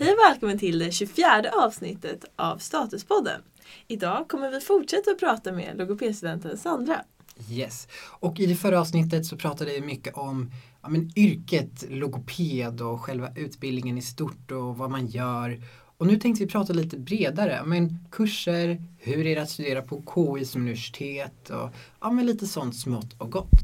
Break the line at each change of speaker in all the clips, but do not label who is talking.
Hej och välkommen till det 24 avsnittet av Statuspodden. Idag kommer vi fortsätta att prata med logopedstudenten Sandra.
Yes. Och i det förra avsnittet så pratade vi mycket om ja, men yrket logoped och själva utbildningen i stort och vad man gör. Och nu tänkte vi prata lite bredare, men kurser, hur är det att studera på KI som universitet och ja, men lite sånt smått och gott.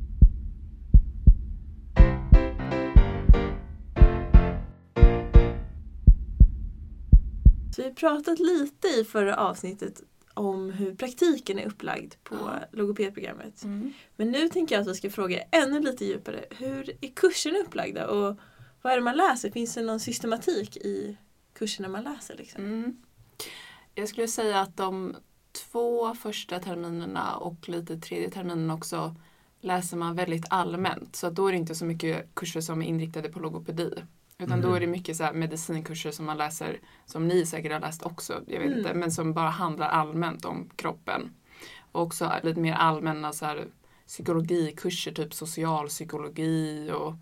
Så vi har pratat lite i förra avsnittet om hur praktiken är upplagd på
Ja.
logopedprogrammet.
Mm.
Men nu tänker jag att vi ska fråga ännu lite djupare. Hur är kurserna upplagda och vad är det man läser? Finns det någon systematik i kurserna man läser? Liksom?
Mm. Jag skulle säga att de två första terminerna och lite tredje terminen också läser man väldigt allmänt. Så då är det inte så mycket kurser som är inriktade på logopedi. Utan då
Mm.
är det mycket så medicinkurser som man läser, som ni säkert har läst också, jag vet
Mm.
inte, men som bara handlar allmänt om kroppen. Och också lite mer allmänna så här, psykologikurser, typ socialpsykologi och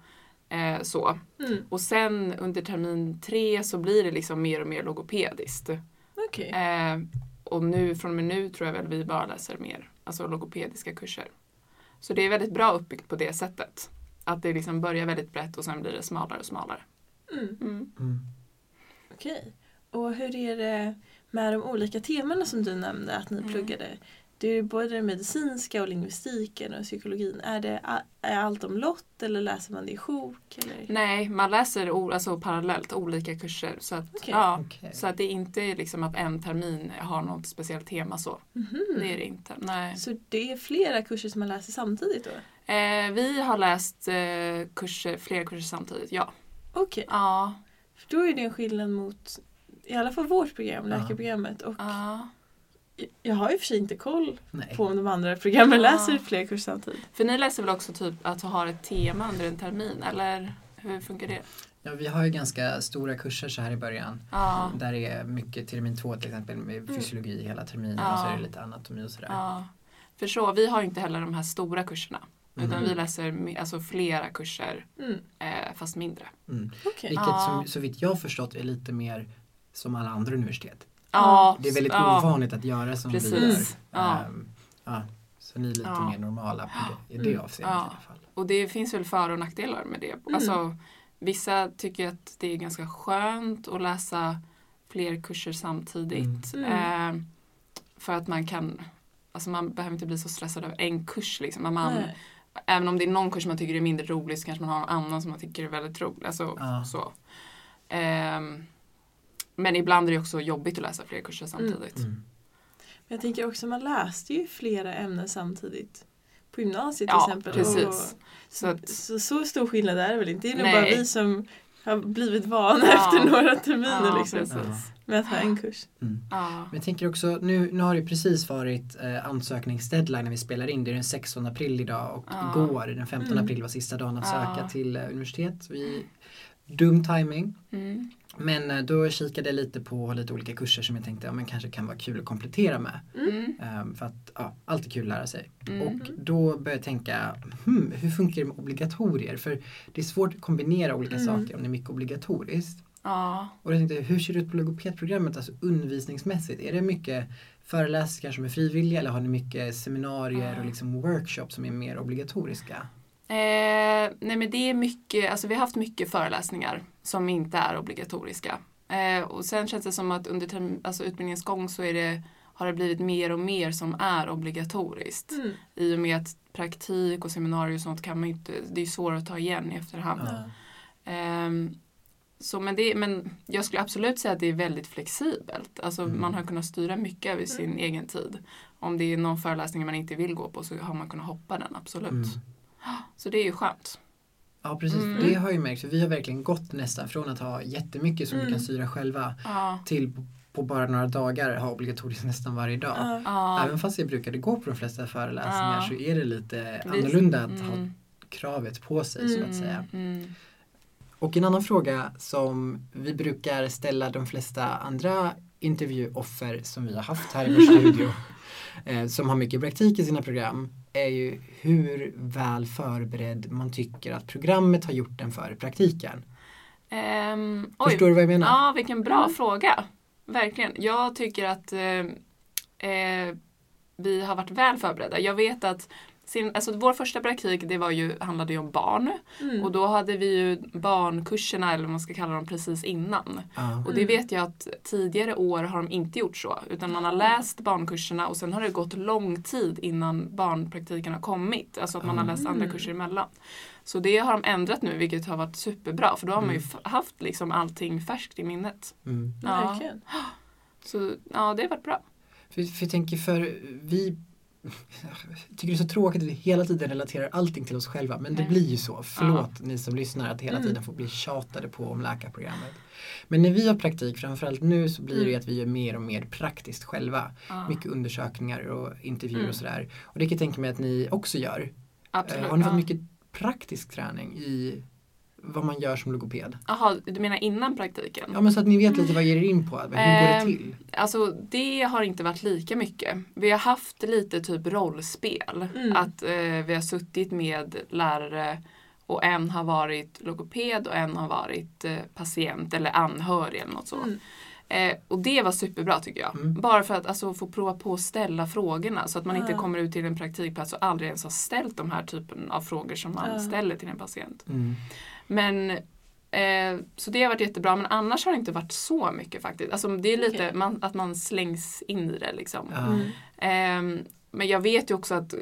eh, så.
Mm.
Och sen under termin tre så blir det liksom mer och mer logopediskt.
Okej.
Eh, och nu, från och med nu tror jag väl vi bara läser mer alltså logopediska kurser. Så det är väldigt bra uppbyggt på det sättet. Att det liksom börjar väldigt brett och sen blir det smalare och smalare.
Mm.
Mm.
Mm.
Okej. Och hur är det med de olika temana som du nämnde att ni
Mm.
pluggade? Det är ju både det medicinska och lingvistiken och psykologin. Är, det, är allt om lott eller läser man det i sjok? Eller?
Nej, man läser o- alltså parallellt olika kurser. Så att,
Okej.
ja,
Okej.
så att det är inte liksom att en termin har något speciellt tema så.
Mhm.
Det är det inte. Nej.
Så det är flera kurser som man läser samtidigt då?
Eh, vi har läst eh, kurser, flera kurser samtidigt, ja.
Okej,
Ja,
för då är det en skillnad mot i alla fall vårt program,
Ja.
läkarprogrammet. Och
ja.
jag har och för sig inte koll
Nej.
på om de andra programmen
Ja.
läser flera kurser samtidigt.
För ni läser väl också typ att ha ett tema under en termin, eller hur funkar det?
Ja, vi har ju ganska stora kurser så här i början.
Ja,
Där det är mycket termin två till exempel med fysiologi hela terminen
Ja.
och så är det lite anatomi och sådär.
ja. För så, vi har ju inte heller de här stora kurserna. Utan
Mhm.
vi läser alltså flera kurser,
Mm.
eh, fast mindre.
Mm.
Okej.
Vilket
Ja.
som, så vitt jag förstått är lite mer som alla andra universitet.
Ja,
Det är väldigt
ja.
ovanligt att göra som vi
Precis.
gör.
Ja.
Ja. Så ni är lite mer normala på det, i det
Mm.
avseendet i alla fall.
Och det finns väl för och nackdelar med det.
Mm.
Alltså, vissa tycker att det är ganska skönt att läsa fler kurser samtidigt.
Mm.
Eh, för att man kan, alltså man behöver inte bli så stressad över en kurs. Liksom. Man,
Nej.
Även om det är någon kurs man tycker är mindre rolig så kanske man har en annan som man tycker är väldigt rolig. Alltså,
Ja.
så. Ehm, men ibland är det också jobbigt att läsa fler kurser samtidigt.
Mm.
Men jag tänker också, man läste ju flera ämnen samtidigt. På gymnasiet till
Ja,
exempel.
precis.
Och,
Så att,
så, så stor skillnad är det väl inte? Det är nog bara vi som har blivit vana
Ja.
efter några terminer
ja,
liksom,
precis.
med att ha en kurs.
Mm.
Ja.
Men jag tänker också, nu, nu har det precis varit eh, ansökningsdeadline när vi spelar in. Det är den 16 april idag och
Ja.
igår, den 15
Mm.
april var sista dagen att
Ja.
söka till eh, universitet. Vi, dum timing.
Mm.
Men eh, då kikade jag lite på lite olika kurser som jag tänkte ja, men kanske kan vara kul att komplettera med.
Mm.
Ehm, för att ja, allt är kul att lära sig.
Mm.
Och då började jag tänka, hmm, hur funkar det med obligatorier? För det är svårt att kombinera olika
Mm.
saker om det är mycket obligatoriskt.
Ja.
Och jag tänkte, hur ser det ut på logopedprogrammet, alltså undervisningsmässigt? Är det mycket föreläsningar som är frivilliga eller har ni mycket seminarier
Ja.
och liksom workshops som är mer obligatoriska?
Eh, nej men det är mycket, alltså vi har haft mycket föreläsningar som inte är obligatoriska. Eh, och sen känns det som att under term, alltså utbildningens gång så är det, har det blivit mer och mer som är obligatoriskt.
Mm.
I och med att praktik och seminarier och sånt kan man inte, det är svårare att ta igen i efterhand.
Ja.
Ehm, så men, det, men jag skulle absolut säga att det är väldigt flexibelt. Alltså
Mm.
man har kunnat styra mycket över sin egen tid. Om det är någon föreläsning man inte vill gå på så har man kunnat hoppa den, absolut.
Mm.
Så det är ju skönt.
Ja precis,
Mm.
det har jag ju märkt. För vi har verkligen gått nästan från att ha jättemycket som vi
Mm.
kan styra själva
Ja.
till på bara några dagar ha obligatoriskt nästan varje dag.
Ja.
Även fast jag brukade gå på de flesta föreläsningar
Ja.
så är det lite
Visst.
annorlunda att ha
Mm.
kravet på sig så att
Mm.
säga.
Mm.
Och en annan fråga som vi brukar ställa de flesta andra intervjuoffer som vi har haft här i vår studio eh, som har mycket praktik i sina program är ju hur väl förberedd man tycker att programmet har gjort den för praktiken.
Ehm, oj.
Förstår du vad jag menar?
Ja, vilken bra
Mm.
fråga. Verkligen. Jag tycker att eh, eh, vi har varit väl förberedda. Jag vet att sin, alltså vår första praktik det var ju, handlade ju om barn.
Mm.
Och då hade vi ju barnkurserna, eller vad man ska kalla dem, precis innan.
Ja.
Och det
Mm.
vet jag att tidigare år har de inte gjort så. Utan man har läst barnkurserna och sen har det gått lång tid innan barnpraktiken har kommit. Alltså att man har läst andra
Mm.
kurser emellan. Så det har de ändrat nu vilket har varit superbra. För då har man ju
Mm.
haft liksom allting färskt i minnet.
Mm.
Ja.
Verkligen.
Så ja, det har varit bra.
För, för jag tänker för vi tycker det är så tråkigt att vi hela tiden relaterar allting till oss själva men det
Nej.
blir ju så. Förlåt ni som lyssnar att hela
Mm.
tiden får bli tjatade på om läkarprogrammet. Men när vi har praktik, framförallt nu så blir det
Mm.
att vi gör mer och mer praktiskt själva.
Ja,
Mycket undersökningar och intervjuer
Mm.
och sådär. Och det kan jag tänka mig att ni också gör.
absolut.
Eh, har ni fått
ja.
mycket praktisk träning i vad man gör som logoped?
Jaha, du menar innan praktiken?
Ja men så att ni vet lite vad ger er in på. Hur går det
Ehm,
till?
Alltså det har inte varit lika mycket. Vi har haft lite typ rollspel.
Mm.
Att eh, vi har suttit med lärare och en har varit logoped och en har varit eh, patient eller anhörig eller något så.
Mm.
Eh, och det var superbra tycker jag.
Mm.
Bara för att alltså, få prova på att ställa frågorna så att man inte
Ja.
kommer ut till en praktikplats och aldrig ens har ställt de här typen av frågor som man
Ja.
ställer till en patient.
Mm.
Men eh, så det har varit jättebra men annars har det inte varit så mycket faktiskt. Alltså, det är lite
Okej.
man, att man slängs in i det liksom.
Ja.
Mm.
Ehm, men jag vet ju också att,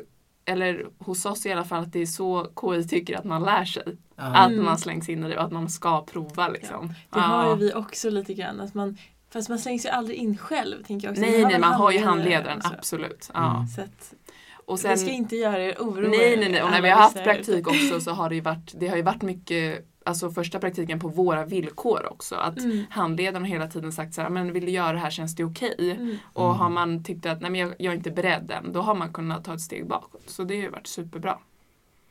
eller hos oss i alla fall, att det är så KI tycker att man lär sig.
Ja.
Att
Mm.
man slängs in i det och att man ska prova liksom.
Det har ju
Ja.
vi också lite grann. Att man, fast man slängs ju aldrig in själv. Tänker jag också.
Nej, nej, man har ju
handledare
handledaren,
och så.
absolut. Ja.
Mm.
Så att,
Och
vi ska
sen,
inte göra er oroade.
nej, nej, nej. Och när vi har haft praktik också så har det ju varit, det har ju varit mycket, alltså första praktiken på våra villkor också. Att
Mm.
handledaren har hela tiden sagt så här, men vill du göra det här, känns det okej?
Mm.
Och
Mm.
har man tyckt att nej, men jag, jag är inte beredd än, då har man kunnat ta ett steg bakåt. Så det har ju varit superbra.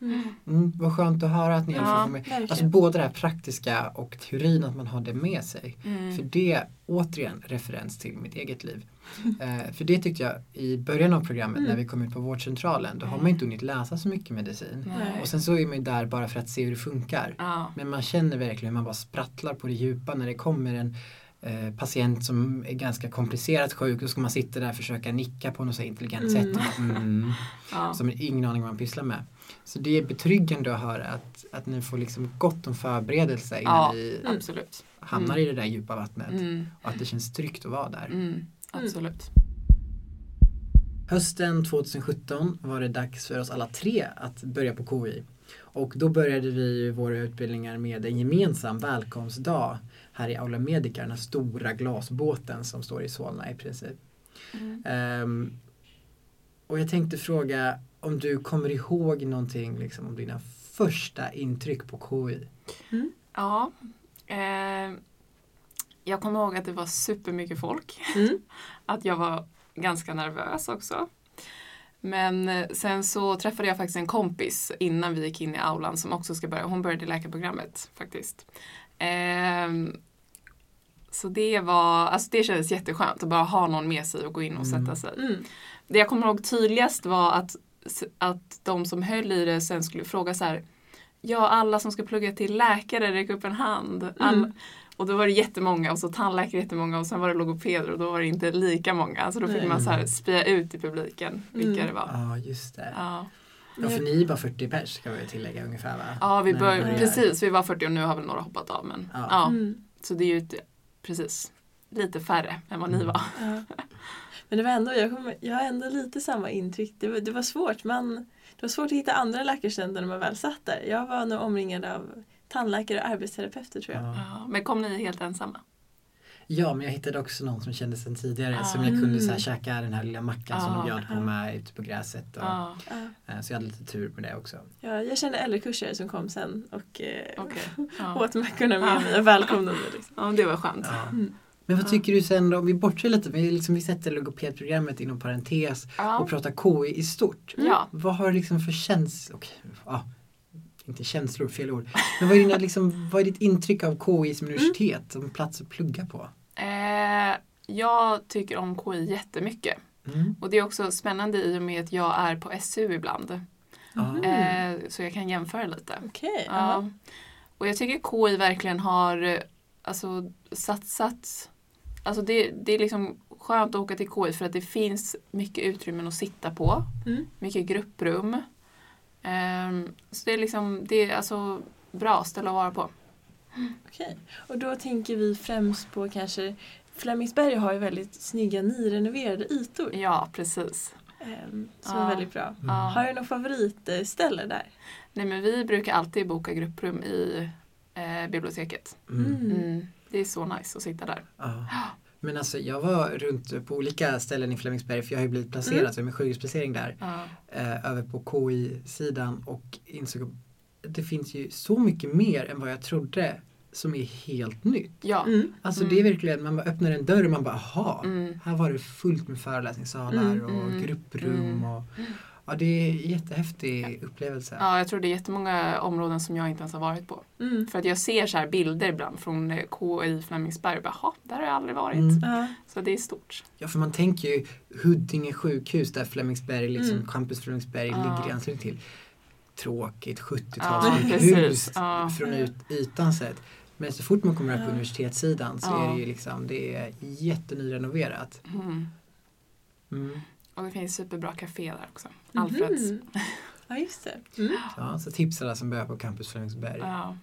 Mm.
Mm, vad skönt att höra att ni
Ja,
får med. Alltså både det här praktiska och teorin, att man har det med sig.
Mm.
För det, återigen, referens till mitt eget liv. eh, för det tyckte jag i början av programmet
Mm.
när vi kom ut på vårdcentralen, då har
Mm.
man inte hunnit läsa så mycket medicin.
Nej.
Och sen så är man ju där bara för att se hur det funkar.
Ja.
Men man känner verkligen hur man bara sprattlar på det djupa när det kommer en eh, patient som är ganska komplicerat sjuk. Då ska man sitta där och försöka nicka på något så intelligent
Mm.
sätt. Bara, mm.
Ja.
Som ingen aning vad man pysslar med. Så det är betryggande att höra att, att ni får liksom gott om förberedelse innan
Ja.
ni
Mm.
Absolut.
hamnar i det där djupa vattnet.
Mm.
Och att det känns tryggt att vara där.
Mm. Absolut.
Hösten 2017 var det dags för oss alla tre att börja på KI. Och då började vi våra utbildningar med en gemensam välkomstdag här i Aula Medica, den här stora glasbåten som står i Solna i princip.
Mm.
Ehm, och jag tänkte fråga om du kommer ihåg någonting liksom, om dina första intryck på KI?
Ja. Eh, jag kommer ihåg att det var supermycket folk.
Mm.
Att jag var ganska nervös också. Men eh, sen så träffade jag faktiskt en kompis innan vi gick in i aulan som också ska börja. Hon började läkarprogrammet faktiskt. Ehm, så det var, alltså det kändes jätteskönt att bara ha någon med sig och gå in och
Mm.
sätta sig.
Mm.
Det jag kommer ihåg tydligast var att, att de som höll i det sen skulle fråga så här Ja, alla som ska plugga till läkare, räck upp en hand. All,
Mm.
Och då var det jättemånga och så tandläkare jättemånga och sen var det logopeder och då var det inte lika många. Så då fick
Nej.
man så här spia ut i publiken vilka
Mm.
det var.
Ja, just det.
Ja,
Ja, för ni är bara 40 pers ska vi tillägga ungefär va?
ja vi bör,
börjar.
precis, vi var 40 och nu har väl några hoppat av. Men,
Ja.
ja.
Mm.
Så det är ju ett, precis lite färre än vad ni
Mm.
var.
Ja. Men det var ändå, jag, kommer, jag har ändå lite samma intryck. Det var, det var svårt. Man, det var svårt att hitta andra läkarstudenter när man väl satt där. Jag var nog omringad av tandläkare och arbetsterapeuter tror jag.
Ja.
Men kom ni helt ensamma?
Ja, men jag hittade också någon som kände sedan tidigare
Ah.
som jag kunde så här,
Mm.
käka den här lilla mackan som
Ah,
de bjöd på med ute på gräset. Och, eh, Så jag hade lite tur med det också.
Ja, jag kände äldrekursare som kom sen och eh.
Ja.
åt mackorna med mig och välkomnade mig. Liksom.
ja, det var skönt.
Mm.
Men vad
Ja.
tycker du sen då, om vi bortser lite, vi, liksom, vi sätter logopedprogrammet inom parentes
Ja.
och pratar KI i stort.
Ja.
Vad har du liksom för känslor? Okej, ja, inte känslor, fel ord. Men vad är, dina, liksom, vad är ditt intryck av KI som universitet, som plats att plugga på?
Eh, jag tycker om KI jättemycket.
Mm.
Och det är också spännande i och med att jag är på SU ibland.
Mm.
Eh, så jag kan jämföra lite.
Okej.
Ja. Och jag tycker KI verkligen har eh, alltså, satsat Alltså det, det är liksom skönt att åka till KI för att det finns mycket utrymmen att sitta på.
Mm.
Mycket grupprum. Ehm, så det är liksom, det är alltså bra ställe att vara på.
Okej. Och då tänker vi främst på kanske Flemingsberg har ju väldigt snygga nyrenoverade ytor
Ja, precis.
ehm, som
Ja.
är väldigt bra.
Mm.
Har du något favoritställe där?
Nej men vi brukar alltid boka grupprum i eh, biblioteket.
Mm.
Mm.
Mm. Det är så nice att sitta där.
Ja. Men alltså jag var runt på olika ställen i Flemingsberg för jag har ju blivit placerad
Mm.
som en sjukhusplacering där.
Ja.
Eh, över på KI-sidan och insåg att det finns ju så mycket mer än vad jag trodde som är helt nytt.
Ja.
Mm.
Alltså
Mm.
det är verkligen, man bara öppnar en dörr och man bara aha,
Mm.
här var det fullt med föreläsningssalar
Mm,
och
mm,
grupprum
mm.
och ja det är en jättehäftig upplevelse.
ja, jag tror det är jättemånga områden som jag inte ens har varit på.
Mm.
För att jag ser så här bilder ibland från eh, KI Flemingsberg och bara, "Ha, där har jag aldrig varit.
Mm.
Ja.
Så det är stort.
Ja för man tänker ju Huddinge sjukhus där Flemingsberg, liksom
Mm.
campus Flemingsberg
Ja.
ligger i anslutning till. Tråkigt
Ja,
70-talssjukhus
precis. Ja.
från ut, ytan sett. Men så fort man kommer upp på
Ja.
universitetssidan så
Ja.
är det ju liksom, det är jättenyrenoverat.
Mm.
Mm.
Och det finns superbra café där också.
Mhm.
Alfreds.
Ja, just det. Mm.
Ja, så tips alla som börjar på campus Flemingsberg.
Ja.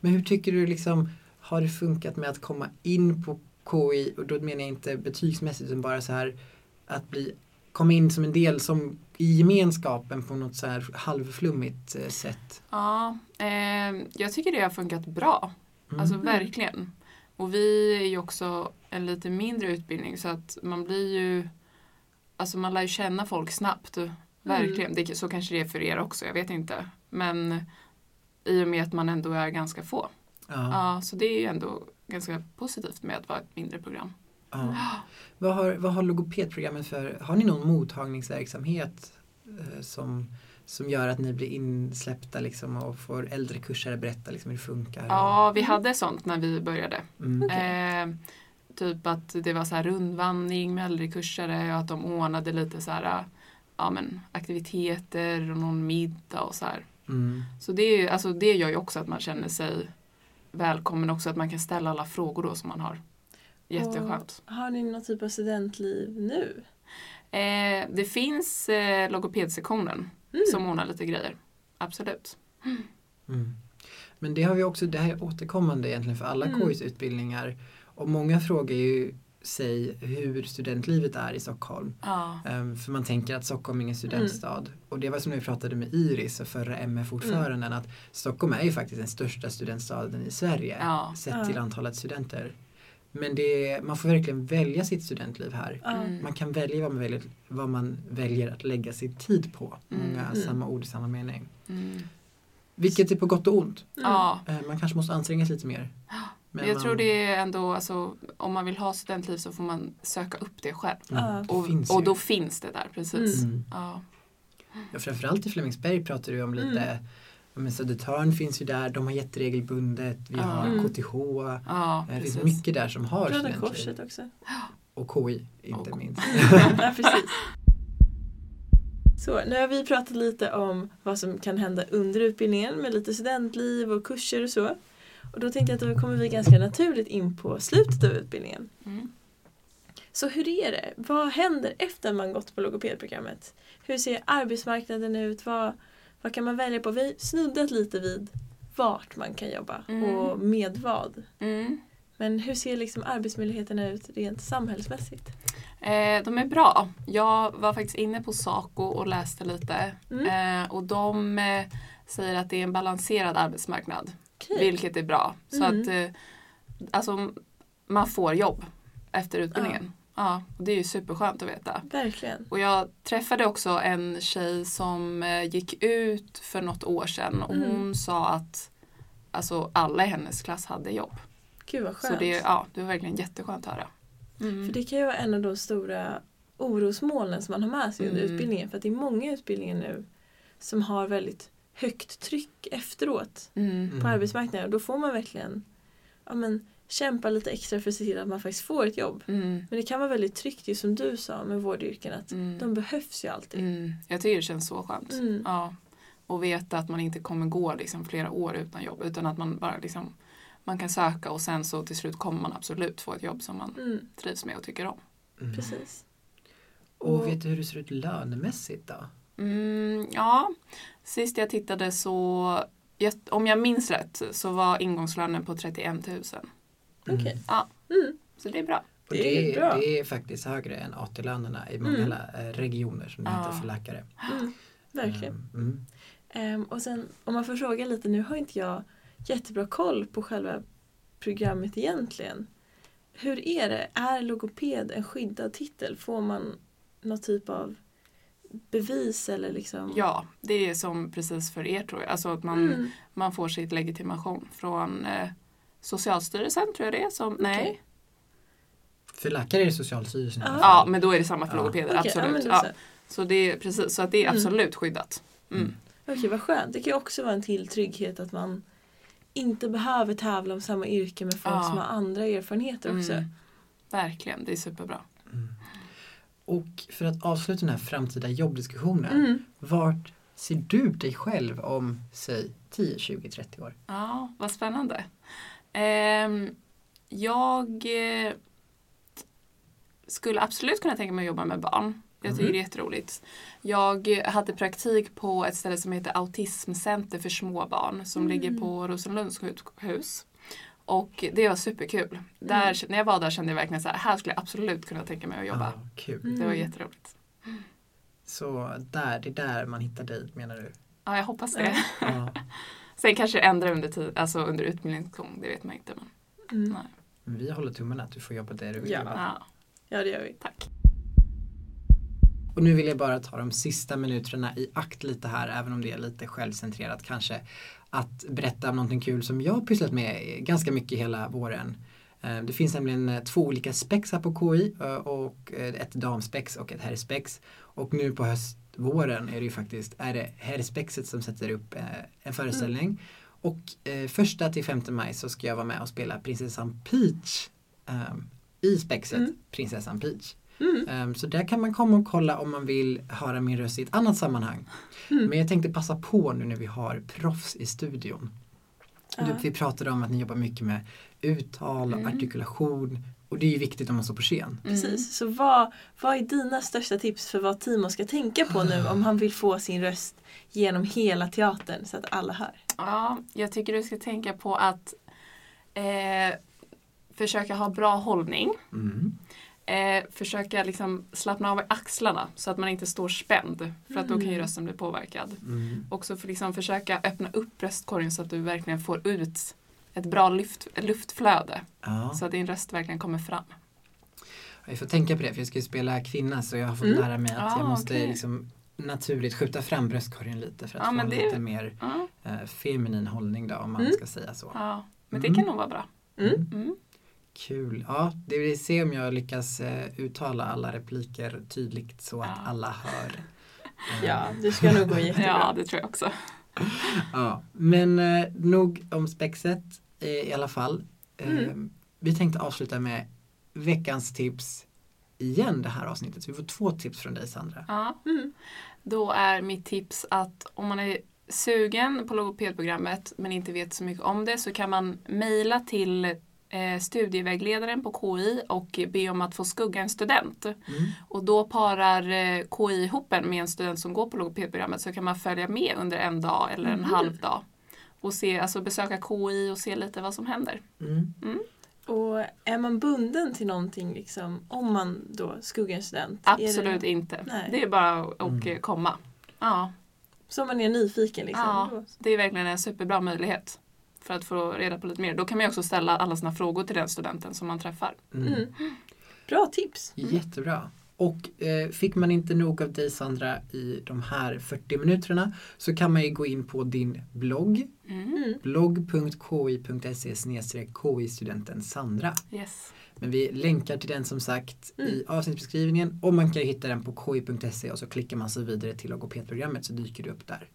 Men hur tycker du liksom, har det funkat med att komma in på KI och då menar jag inte betygsmässigt utan bara så här att bli, komma in som en del som i gemenskapen på något så här halvflummigt eh, sätt.
Ja, eh, jag tycker det har funkat bra.
Mm.
Alltså verkligen. Och vi är ju också en lite mindre utbildning så att man blir ju Alltså man lär ju känna folk snabbt. Verkligen. Det, så kanske det är för er också, jag vet inte. Men i och med att man ändå är ganska få.
ja,
Ja, så det är ju ändå ganska positivt med att vara ett mindre program.
ja. Vad, har, vad har logopedprogrammet för, har ni någon mottagningsverksamhet eh, som, som gör att ni blir insläppta liksom, och får äldre kursare berätta liksom, hur det funkar?
Ja, vi hade sånt när vi började.
Mm.
Eh, typ att det var så här rundvandring med äldrekursare och att de ordnade lite så här, ja, men, aktiviteter och någon middag och så här.
Mm.
Så det, är ju- alltså, det gör ju också att man känner sig välkommen också att man kan ställa alla frågor då som man har. Jätteskönt.
Och har ni någon typ av studentliv nu?
Eh, det finns eh, logopedsektionen
Mm.
som ordnar lite grejer. Absolut.
Mm. Men det har vi också, det här är återkommande egentligen för alla
Mm.
KIs utbildningar. Och många frågar ju sig hur studentlivet är i Stockholm.
Ja.
Ehm, för man tänker att Stockholm är ingen studentstad. Och det var som vi pratade med Iris, förra MF-ordföranden, att Stockholm är ju faktiskt den största studentstaden i Sverige.
Ja.
Sett
Ja.
till antalet studenter. Men det, man får verkligen välja sitt studentliv här.
Mm.
Man kan välja vad man väljer, vad man väljer att lägga sin tid på.
Mm.
Många
Mm.
samma ord, samma mening.
Mm.
Vilket är på gott och ont.
Mm.
Ja.
Eh, Man kanske måste anstränga sig lite mer.
Men jag
man-
tror det är ändå, alltså, om man vill ha studentliv så får man söka upp det själv.
Mm,
Ja.
det
Och, och då finns det där, precis.
Mm.
Ja.
Ja, framförallt i Flemingsberg pratar du om lite
Mm.
men Södertörn finns ju där, de har jätteregelbundet. Vi
Ja.
har
Mm.
KTH.
Ja,
Eh, Det finns mycket där som har
Röda
studentliv.
Korset också.
Och KI inte
Och-
minst.
ja, precis. Så, nu har vi pratat lite om vad som kan hända under utbildningen med lite studentliv och kurser och så. Och då tänkte jag att då kommer vi ganska naturligt in på slutet av utbildningen.
Mm.
Så hur är det? Vad händer efter man gått på logopedprogrammet? Hur ser arbetsmarknaden ut? Vad, vad kan man välja på? Vi snuddat lite vid vart man kan jobba
Mm.
och med vad.
Mm.
Men hur ser liksom arbetsmöjligheterna ut rent samhällsmässigt?
Eh, de är bra. Jag var faktiskt inne på Saco och läste lite.
Mm.
Eh, och de eh, säger att det är en balanserad arbetsmarknad.
Okej.
Vilket är bra. Så
Mm.
att eh, alltså, man får jobb efter utbildningen. Ja. och det är ju superskönt att veta.
Verkligen.
Och jag träffade också en tjej som eh, gick ut för något år sedan och
Mm.
hon sa att alltså, alla i hennes klass hade jobb.
Gud vad skönt.
Så det, ja, det var verkligen jätteskönt att höra. Mm.
För det kan ju vara en av de stora orosmolnen som man har med sig under
Mm.
utbildningen. För att det är många utbildningar nu som har väldigt högt tryck efteråt
Mm.
på
Mm.
arbetsmarknaden. Och då får man verkligen ja, men, kämpa lite extra för att se till att man faktiskt får ett jobb.
Mm.
Men det kan vara väldigt tryggt, just som du sa med vårdyrken, att
Mm.
de behövs ju alltid.
Mm. Jag tycker det känns så skönt.
Mm.
Ja. och veta att man inte kommer gå liksom flera år utan jobb utan att man bara liksom man kan söka och sen så till slut kommer man absolut få ett jobb som man
Mm,
trivs med och tycker om.
Mm.
precis.
Och vet du hur det ser ut lönemässigt då?
Mm, ja, sist jag tittade så, om jag minns rätt, så var ingångslönen på 31 000.
Okej.
Ja,
Mm.
så det är bra.
Och
Det är
det,
bra.
det är faktiskt högre än AT-lönerna i många
Mm.
eh, regioner som det
Ja.
heter för läkare.
Mm, verkligen.
Mm.
Ehm, och sen om man får fråga lite, nu har inte jag jättebra koll på själva programmet egentligen. Hur är det? Är logoped en skyddad titel? Får man någon typ av bevis eller liksom?
Ja, det är som precis för er tror jag. Alltså att man,
Mm.
man får sitt legitimation från eh, Socialstyrelsen tror jag det är. Som, nej.
För läkare är det Socialstyrelsen.
Ah.
Ja, men då är det samma för
Ja.
logopeder.
Ja, men
absolut. Ja,
så.
så, det är, precis, så att det är
Mm.
absolut skyddat. Mm.
Mm.
Okej, vad skönt. Det kan ju också vara en till trygghet att man inte behöver tävla om samma yrke med folk
Ja.
som har andra erfarenheter också.
Mm. Verkligen, det är superbra.
Mm. Och för att avsluta den här framtida jobbdiskussionen.
Mm.
Vart ser du dig själv om, säg 10, 20, 30 år?
Ja, vad spännande. Ehm, jag eh, skulle absolut kunna tänka mig att jobba med barn. Jag tycker
Mhm.
det är jätteroligt. Jag hade praktik på ett ställe som heter Autismcenter för små barn som
Mm.
ligger på Rosenlunds sjukhus. Och det var superkul. Där, När jag var där kände jag verkligen så här, här skulle jag absolut kunna tänka mig att jobba.
Ja, kul.
Mm.
Det var jätteroligt.
Så där, det är där man hittar dig menar du?
Ja, jag hoppas det.
Ja.
Sen kanske det ändrar under, tid, alltså under utbildningens gång, det vet man inte. Men,
Mm.
nej.
Vi håller tummarna att du får jobba där du vill.
Ja,
Ja,
det gör vi.
tack.
Och nu vill jag bara ta de sista minuterna i akt lite här, även om det är lite självcentrerat kanske. Att berätta om någonting kul som jag har pysslat med ganska mycket hela våren. Eh, Det finns nämligen eh, två olika spex här på KI eh, och ett damspex och ett herrspex. Och nu på höstvåren är det ju faktiskt är det herrspexet som sätter upp en föreställning. Och eh, första till femte maj så ska jag vara med och spela prinsessan Peach i spexet
Mm.
Prinsessan Peach.
Mm.
Um, så där kan man komma och kolla om man vill höra min röst i ett annat sammanhang.
Mm.
Men jag tänkte passa på nu när vi har proffs i studion.
Ja.
Du, vi pratade om att ni jobbar mycket med uttal och
Mm.
artikulation och det är ju viktigt om man står på scen.
Mm.
Precis, så vad, vad är dina största tips för vad Timo ska tänka på nu om han vill få sin röst genom hela teatern så att alla hör?
Ja, jag tycker du ska tänka på att eh, försöka ha bra hållning.
Mm.
Eh, försöka liksom slappna av i axlarna så att man inte står spänd. För att då kan ju
Mm.
rösten bli påverkad.
Mm.
Också för liksom försöka öppna upp bröstkorgen så att du verkligen får ut ett bra luft, luftflöde.
Ja.
Så att din röst verkligen kommer fram.
Jag får tänka på det för jag ska ju spela kvinna så jag har fått
Mm.
lära mig att
Ah,
jag måste
okej.
liksom naturligt skjuta fram bröstkorgen lite för att
Ja,
få en
det-
lite mer eh, feminin hållning då om man
Mm.
ska säga så.
ja. Men det
Mm.
kan nog vara bra.
Kul. Ja, det vill se om jag lyckas eh, uttala alla repliker tydligt så att
Ja.
alla hör. Eh,
Ja, det ska nog gå jättebra.
Ja, det tror jag också.
ja. Men eh, nog om spexet eh, i alla fall. Eh,
Mm.
Vi tänkte avsluta med veckans tips igen det här avsnittet. Så vi får två tips från dig Sandra.
Ja.
Mm.
Då är mitt tips att om man är sugen på logopedprogrammet men inte vet så mycket om det så kan man mejla till eh, studievägledaren på KI och be om att få skugga en student.
Mm.
Och då parar eh, KI ihop en med en student som går på logopedprogrammet så kan man följa med under en dag eller en
Mhm.
halv dag. Och se, alltså besöka KI och se lite vad som händer.
Mm.
Och är man bunden till någonting liksom, om man då skuggar en student?
Absolut
det,
inte.
Nej.
Det är bara att
Mm.
och komma. Ja,
Så man är nyfiken liksom?
Ja. Det är verkligen en superbra möjlighet för att få reda på lite mer. Då kan man ju också ställa alla sina frågor till den studenten som man träffar.
Mm.
Mm. Bra tips!
Jättebra. Och eh, fick man inte nog av dig Sandra i de här 40 minuterna så kan man ju gå in på din blogg
Mm.
Mm.
blogg.ki.se KI-studenten Sandra.
Yes.
Men vi länkar till den som sagt i
Mm.
avsnittsbeskrivningen och man kan ju hitta den på ki.se och så klickar man sig vidare till logopedprogrammet så dyker det upp där.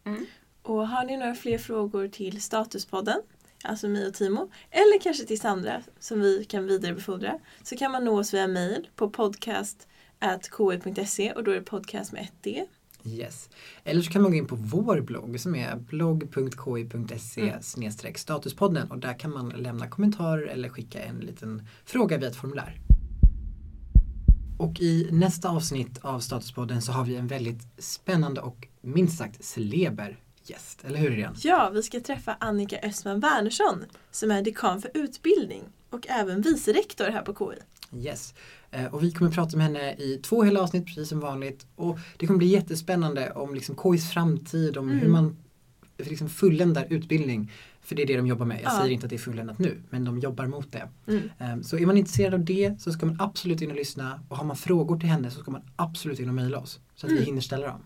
Och har ni några fler frågor till Statuspodden, alltså mig och Timo, eller kanske till Sandra som vi kan vidarebefordra, så kan man nå oss via mail på podcast.ki.se och då är det podcast med ett D.
Yes. Eller så kan man gå in på vår blogg som är blogg.ki.se statuspodden och där kan man lämna kommentarer eller skicka en liten fråga via ett formulär. Och i nästa avsnitt av Statuspodden så har vi en väldigt spännande och minst sagt celeber gäst, eller hur Irene?
Ja, vi ska träffa Annika Östman Wernersson som är dekan för utbildning och även vice rektor här på KI.
Yes. Eh, Och vi kommer prata med henne i två hela avsnitt precis som vanligt. Och det kommer bli jättespännande om liksom KIs framtid, om
Mm.
hur man liksom fulländar utbildning. För det är det de jobbar med. Jag
Ja.
säger inte att det är fulländat nu, men de jobbar mot det.
Mm.
Eh, Så är man intresserad av det så ska man absolut in och lyssna. Och har man frågor till henne så ska man absolut in och mejla oss. Så att vi
Mm.
hinner ställa dem.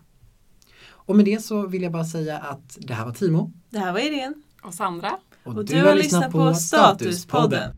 Och med det så vill jag bara säga att det här var Timo.
Det här var Irene.
Och Sandra?
Och,
Och du har lyssnat på Statuspodden.